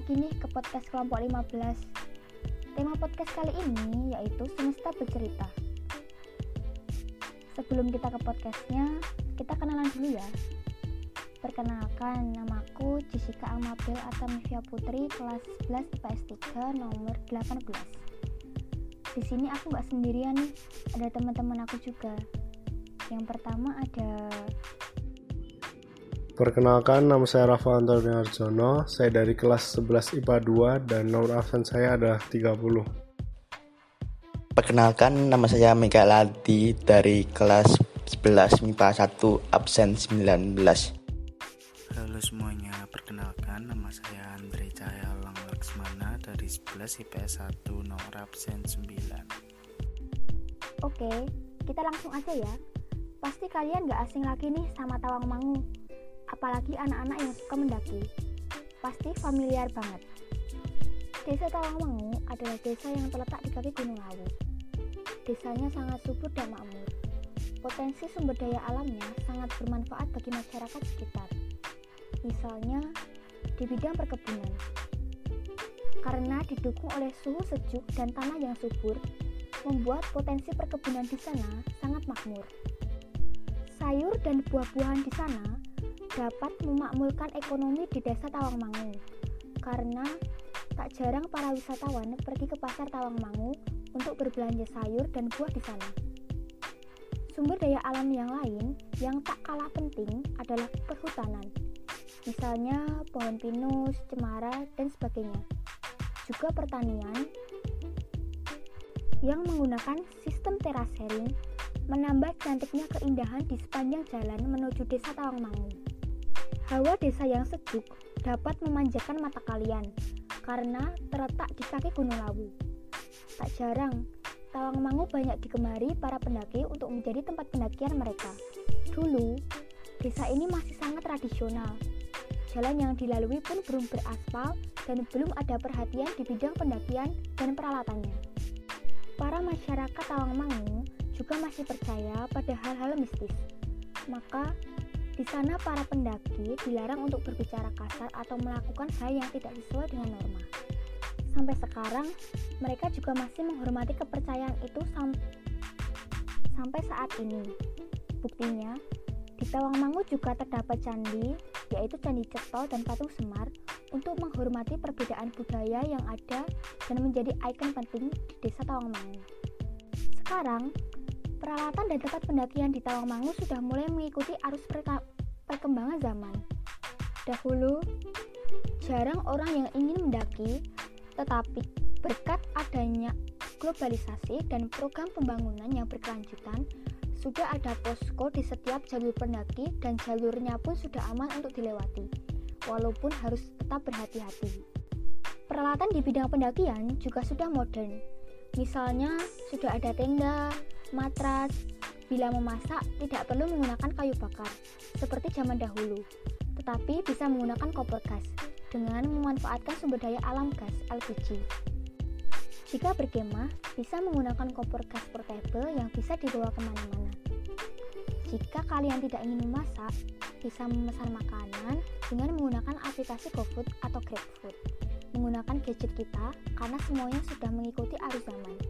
lagi nih ke podcast kelompok 15 Tema podcast kali ini yaitu Semesta Bercerita. Sebelum kita ke podcastnya, kita kenalan dulu ya. Perkenalkan, namaku Jessica Amabil Atamivia Putri kelas 11 IPS 3 nomor 18 Di sini aku nggak sendirian nih, ada teman-teman aku juga. Yang pertama ada Perkenalkan, nama saya Rafa Antoni Arjono. Saya dari kelas 11 IPA 2 dan nomor absen saya adalah 30. Perkenalkan, nama saya Mega Ladi dari kelas 11 MIPA 1 absen 19. Halo semuanya, perkenalkan nama saya Andre Cahaya Lang Laksmana dari 11 IPS 1 nomor absen 9. Oke, kita langsung aja ya. Pasti kalian gak asing lagi nih sama Tawangmangu apalagi anak-anak yang suka mendaki. Pasti familiar banget. Desa Tawangmangu adalah desa yang terletak di kaki Gunung Lawu. Desanya sangat subur dan makmur. Potensi sumber daya alamnya sangat bermanfaat bagi masyarakat sekitar. Misalnya, di bidang perkebunan. Karena didukung oleh suhu sejuk dan tanah yang subur, membuat potensi perkebunan di sana sangat makmur. Sayur dan buah-buahan di sana dapat memakmurkan ekonomi di desa Tawangmangu karena tak jarang para wisatawan pergi ke pasar Tawangmangu untuk berbelanja sayur dan buah di sana. Sumber daya alam yang lain yang tak kalah penting adalah perhutanan, misalnya pohon pinus, cemara, dan sebagainya. Juga pertanian yang menggunakan sistem terasering menambah cantiknya keindahan di sepanjang jalan menuju desa Tawangmangu. Hawa desa yang sejuk dapat memanjakan mata kalian karena terletak di kaki Gunung Lawu. Tak jarang, Tawangmangu banyak digemari para pendaki untuk menjadi tempat pendakian mereka. Dulu, desa ini masih sangat tradisional. Jalan yang dilalui pun belum beraspal dan belum ada perhatian di bidang pendakian dan peralatannya. Para masyarakat Tawangmangu juga masih percaya pada hal-hal mistis. Maka, di sana para pendaki dilarang untuk berbicara kasar atau melakukan hal yang tidak sesuai dengan norma. Sampai sekarang, mereka juga masih menghormati kepercayaan itu sam sampai saat ini. Buktinya, di Tawangmangu juga terdapat candi, yaitu Candi Ceto dan Patung Semar, untuk menghormati perbedaan budaya yang ada dan menjadi ikon penting di desa Tawangmangu. Sekarang, peralatan dan tempat pendakian di Tawangmangu sudah mulai mengikuti arus perkembangan zaman. Dahulu, jarang orang yang ingin mendaki, tetapi berkat adanya globalisasi dan program pembangunan yang berkelanjutan, sudah ada posko di setiap jalur pendaki dan jalurnya pun sudah aman untuk dilewati, walaupun harus tetap berhati-hati. Peralatan di bidang pendakian juga sudah modern, misalnya sudah ada tenda, matras, Bila memasak, tidak perlu menggunakan kayu bakar, seperti zaman dahulu, tetapi bisa menggunakan kompor gas dengan memanfaatkan sumber daya alam gas LPG. Jika berkemah, bisa menggunakan kompor gas portable yang bisa dibawa ke mana-mana. Jika kalian tidak ingin memasak, bisa memesan makanan dengan menggunakan aplikasi GoFood atau GrabFood. Menggunakan gadget kita karena semuanya sudah mengikuti arus zaman.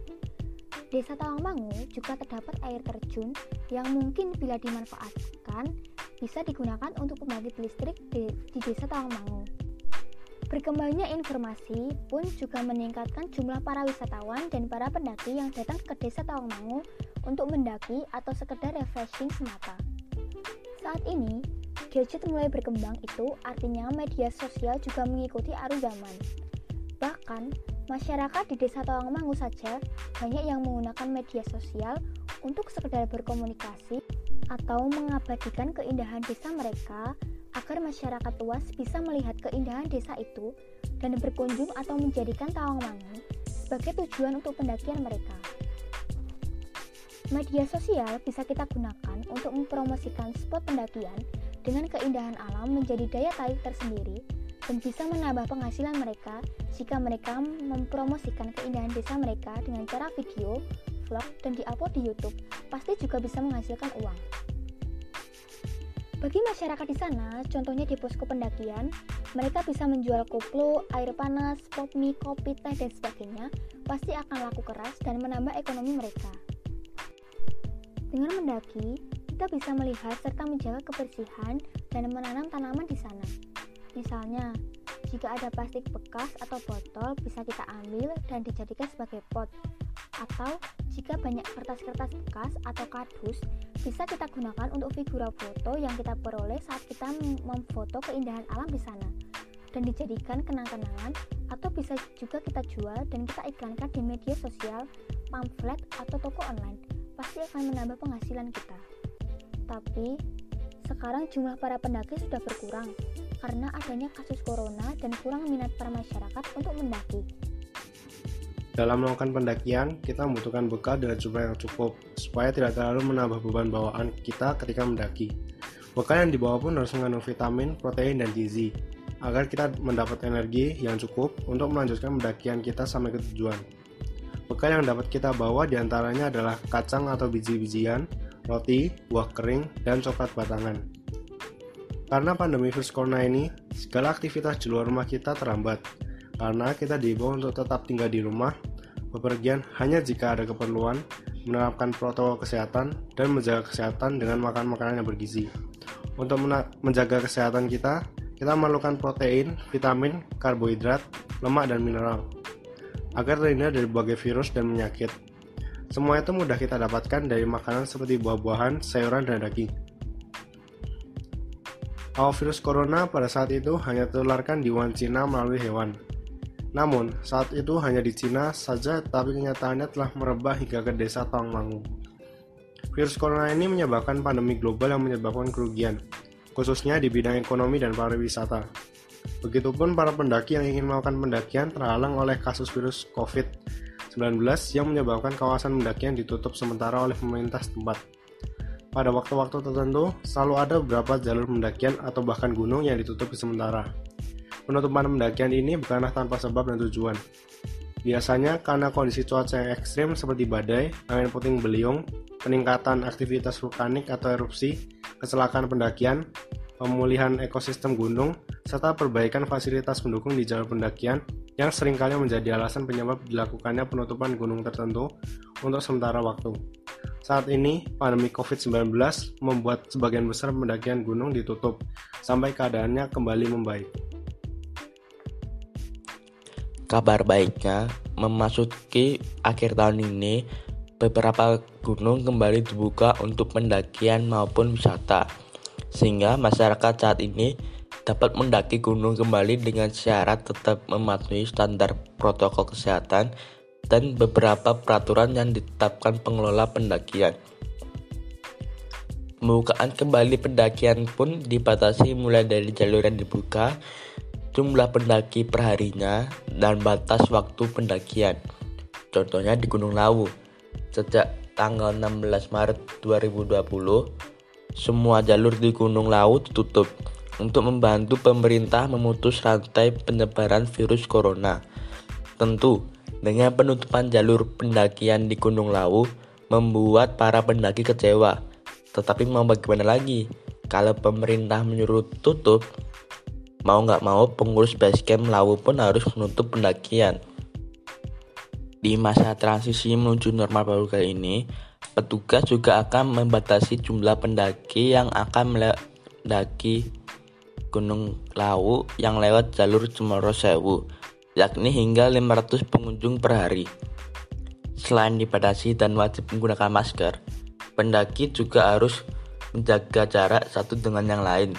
Desa Tawangmangu juga terdapat air terjun yang mungkin bila dimanfaatkan bisa digunakan untuk pembangkit listrik di, di Desa Tawangmangu. Berkembangnya informasi pun juga meningkatkan jumlah para wisatawan dan para pendaki yang datang ke Desa Tawangmangu untuk mendaki atau sekedar refreshing semata. Saat ini, gadget mulai berkembang itu artinya media sosial juga mengikuti arus zaman. Bahkan, Masyarakat di Desa Tawangmangu saja banyak yang menggunakan media sosial untuk sekedar berkomunikasi atau mengabadikan keindahan desa mereka agar masyarakat luas bisa melihat keindahan desa itu dan berkunjung atau menjadikan Tawangmangu sebagai tujuan untuk pendakian mereka. Media sosial bisa kita gunakan untuk mempromosikan spot pendakian dengan keindahan alam menjadi daya tarik tersendiri dan bisa menambah penghasilan mereka jika mereka mempromosikan keindahan desa mereka dengan cara video, vlog, dan diupload di YouTube, pasti juga bisa menghasilkan uang. Bagi masyarakat di sana, contohnya di posko pendakian, Mereka bisa menjual koplo, air panas, pop mie, kopi, teh, dan sebagainya, pasti akan laku keras dan menambah ekonomi mereka. Dengan mendaki, kita bisa melihat serta menjaga kebersihan dan menanam tanaman di sana. Misalnya, jika ada plastik bekas atau botol, bisa kita ambil dan dijadikan sebagai pot. Atau, jika banyak kertas-kertas bekas atau kardus, bisa kita gunakan untuk figura foto yang kita peroleh saat kita memfoto keindahan alam di sana dan dijadikan kenang-kenangan atau bisa juga kita jual dan kita iklankan di media sosial, pamflet, atau toko online. Pasti akan menambah penghasilan kita. Tapi, sekarang jumlah para pendaki sudah berkurang karena adanya kasus corona dan kurang minat para masyarakat untuk mendaki. Dalam melakukan pendakian, kita membutuhkan bekal dengan jumlah yang cukup, supaya tidak terlalu menambah beban bawaan kita ketika mendaki. Bekal yang dibawa pun harus mengandung vitamin, protein, dan gizi, agar kita mendapat energi yang cukup untuk melanjutkan pendakian kita sampai ke tujuan. Bekal yang dapat kita bawa di antaranya adalah kacang atau biji-bijian, roti, buah kering, dan coklat batangan. Karena pandemi virus corona ini, segala aktivitas di luar rumah kita terhambat. Karena kita diimbau untuk tetap tinggal di rumah, bepergian hanya jika ada keperluan, menerapkan protokol kesehatan, dan menjaga kesehatan dengan makan makanan yang bergizi. Untuk menjaga kesehatan kita, kita memerlukan protein, vitamin, karbohidrat, lemak, dan mineral agar terhindar dari berbagai virus dan penyakit. Semua itu mudah kita dapatkan dari makanan seperti buah-buahan, sayuran, dan daging. Awal virus corona pada saat itu hanya ditularkan di Wuhan, Cina melalui hewan. Namun, saat itu hanya di Cina saja, tapi kenyataannya telah merebah hingga ke desa Tawangmangu. Virus corona ini menyebabkan pandemi global yang menyebabkan kerugian, khususnya di bidang ekonomi dan pariwisata. Begitupun para pendaki yang ingin melakukan pendakian terhalang oleh kasus virus COVID yang menyebabkan kawasan pendakian ditutup sementara oleh pemerintah setempat. Pada waktu-waktu tertentu, selalu ada beberapa jalur pendakian atau bahkan gunung yang ditutup sementara. Penutupan pendakian ini bukanlah tanpa sebab dan tujuan. Biasanya karena kondisi cuaca yang ekstrim seperti badai, angin puting beliung, peningkatan aktivitas vulkanik atau erupsi, kecelakaan pendakian, pemulihan ekosistem gunung, serta perbaikan fasilitas pendukung di jalur pendakian yang sering kali menjadi alasan penyebab dilakukannya penutupan gunung tertentu untuk sementara waktu. Saat ini, pandemi COVID-19 membuat sebagian besar pendakian gunung ditutup sampai keadaannya kembali membaik. Kabar baiknya, memasuki akhir tahun ini, beberapa gunung kembali dibuka untuk pendakian maupun wisata, sehingga masyarakat saat ini dapat mendaki gunung kembali dengan syarat tetap mematuhi standar protokol kesehatan dan beberapa peraturan yang ditetapkan pengelola pendakian. Pembukaan kembali pendakian pun dibatasi mulai dari jalur yang dibuka, jumlah pendaki perharinya, dan batas waktu pendakian. Contohnya di Gunung Lawu, sejak tanggal 16 Maret 2020, semua jalur di Gunung Lawu ditutup untuk membantu pemerintah memutus rantai penyebaran virus corona. Tentu, dengan penutupan jalur pendakian di Gunung Lawu membuat para pendaki kecewa. Tetapi mau bagaimana lagi? Kalau pemerintah menyuruh tutup, mau nggak mau pengurus basecamp Lawu pun harus menutup pendakian. Di masa transisi menuju normal baru kali ini, petugas juga akan membatasi jumlah pendaki yang akan mendaki Gunung Lawu yang lewat jalur Cemoro Sewu, yakni hingga 500 pengunjung per hari. Selain dibatasi dan wajib menggunakan masker, pendaki juga harus menjaga jarak satu dengan yang lain.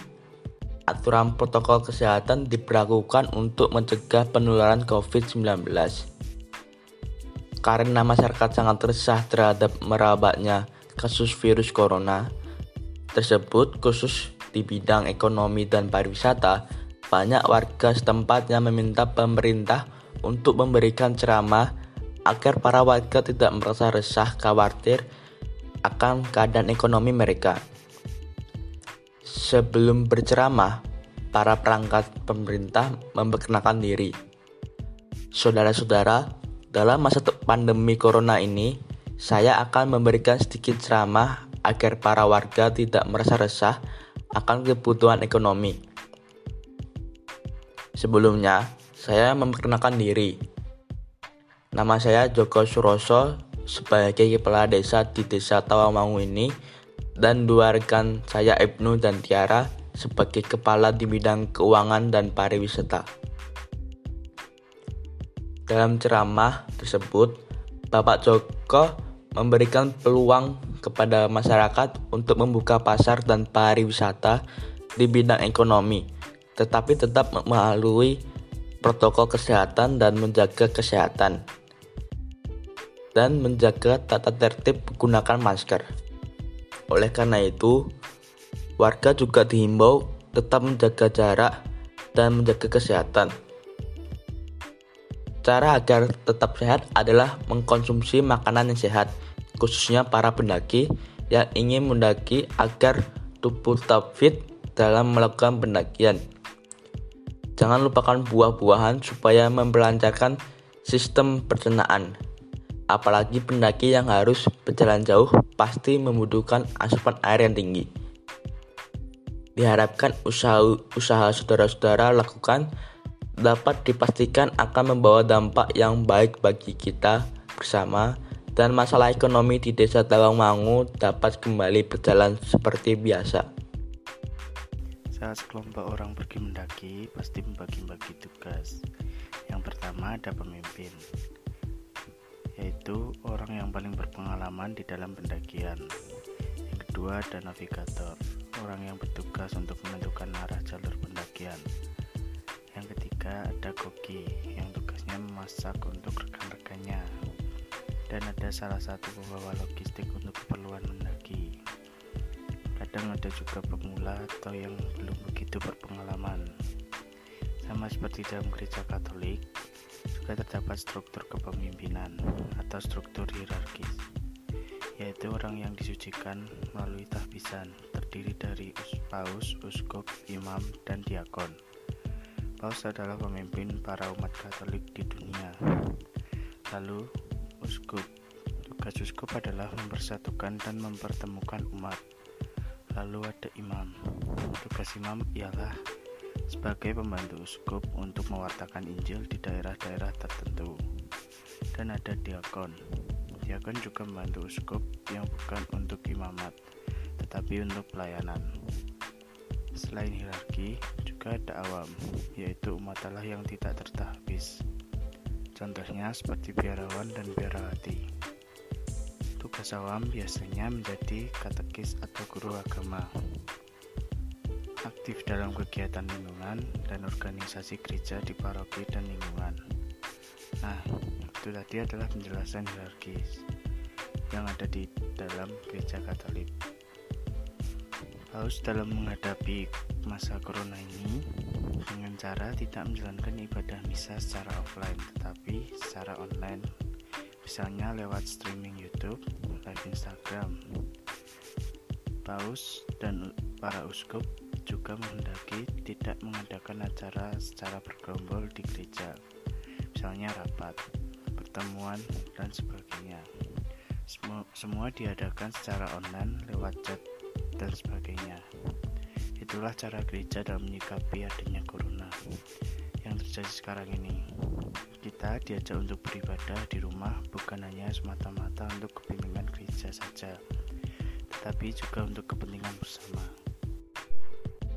Aturan protokol kesehatan diberlakukan untuk mencegah penularan COVID-19. Karena masyarakat sangat resah terhadap merabatnya kasus virus corona tersebut khusus di bidang ekonomi dan pariwisata, banyak warga setempat yang meminta pemerintah untuk memberikan ceramah agar para warga tidak merasa resah khawatir akan keadaan ekonomi mereka. Sebelum berceramah, para perangkat pemerintah memperkenalkan diri. Saudara-saudara, dalam masa pandemi corona ini, saya akan memberikan sedikit ceramah agar para warga tidak merasa resah akan kebutuhan ekonomi. Sebelumnya, saya memperkenalkan diri. Nama saya Joko Suroso sebagai kepala desa di desa Tawamangu ini dan dua rekan saya Ibnu dan Tiara sebagai kepala di bidang keuangan dan pariwisata. Dalam ceramah tersebut, Bapak Joko memberikan peluang kepada masyarakat untuk membuka pasar dan pariwisata di bidang ekonomi, tetapi tetap melalui protokol kesehatan dan menjaga kesehatan dan menjaga tata tertib menggunakan masker. Oleh karena itu, warga juga dihimbau tetap menjaga jarak dan menjaga kesehatan. Cara agar tetap sehat adalah mengkonsumsi makanan yang sehat, khususnya para pendaki yang ingin mendaki agar tubuh tetap fit dalam melakukan pendakian. Jangan lupakan buah-buahan supaya memperlancarkan sistem pencernaan apalagi pendaki yang harus berjalan jauh pasti membutuhkan asupan air yang tinggi. Diharapkan usaha saudara-saudara lakukan dapat dipastikan akan membawa dampak yang baik bagi kita bersama dan masalah ekonomi di desa Tawangmangu dapat kembali berjalan seperti biasa. Saat sekelompok orang pergi mendaki, pasti membagi-bagi tugas. Yang pertama ada pemimpin, yaitu orang yang paling berpengalaman di dalam pendakian. Yang kedua ada navigator, orang yang bertugas untuk menentukan arah jalur pendakian. Yang ketiga ada koki, yang tugasnya memasak untuk rekan-rekannya. Dan ada salah satu pembawa logistik untuk keperluan mendaki. Kadang ada juga pemula atau yang belum begitu berpengalaman. Sama seperti dalam gereja Katolik, juga terdapat struktur kepemimpinan atau struktur hierarkis, yaitu orang yang disucikan melalui tahbisan, terdiri dari paus, uskup, imam, dan diakon. Paus adalah pemimpin para umat Katolik di dunia. Lalu, uskup. Tugas uskup adalah mempersatukan dan mempertemukan umat. Lalu ada imam. Tugas imam ialah sebagai pembantu uskup untuk mewartakan Injil di daerah-daerah tertentu. Dan ada diakon. Diakon juga membantu uskup yang bukan untuk imamat, tetapi untuk pelayanan. Selain hierarki, juga ada awam, yaitu umat Allah yang tidak tertahbis. Contohnya seperti biarawan dan biarawati. Tugas awam biasanya menjadi katekis atau guru agama aktif dalam kegiatan lingkungan dan organisasi gereja di paroki dan lingkungan. Nah, itu tadi adalah penjelasan hierarkis yang ada di dalam gereja Katolik. Paus dalam menghadapi masa corona ini dengan cara tidak menjalankan ibadah misa secara offline tetapi secara online misalnya lewat streaming YouTube, live Instagram. Paus dan para uskup juga menghendaki tidak mengadakan acara secara bergerombol di gereja, misalnya rapat, pertemuan, dan sebagainya. Semua, semua diadakan secara online lewat chat dan sebagainya. Itulah cara gereja dalam menyikapi adanya corona yang terjadi sekarang ini. Kita diajak untuk beribadah di rumah bukan hanya semata-mata untuk kepentingan gereja saja, tetapi juga untuk kepentingan bersama.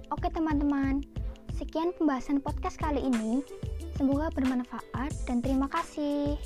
Oke teman-teman, sekian pembahasan podcast kali ini. Semoga bermanfaat dan terima kasih.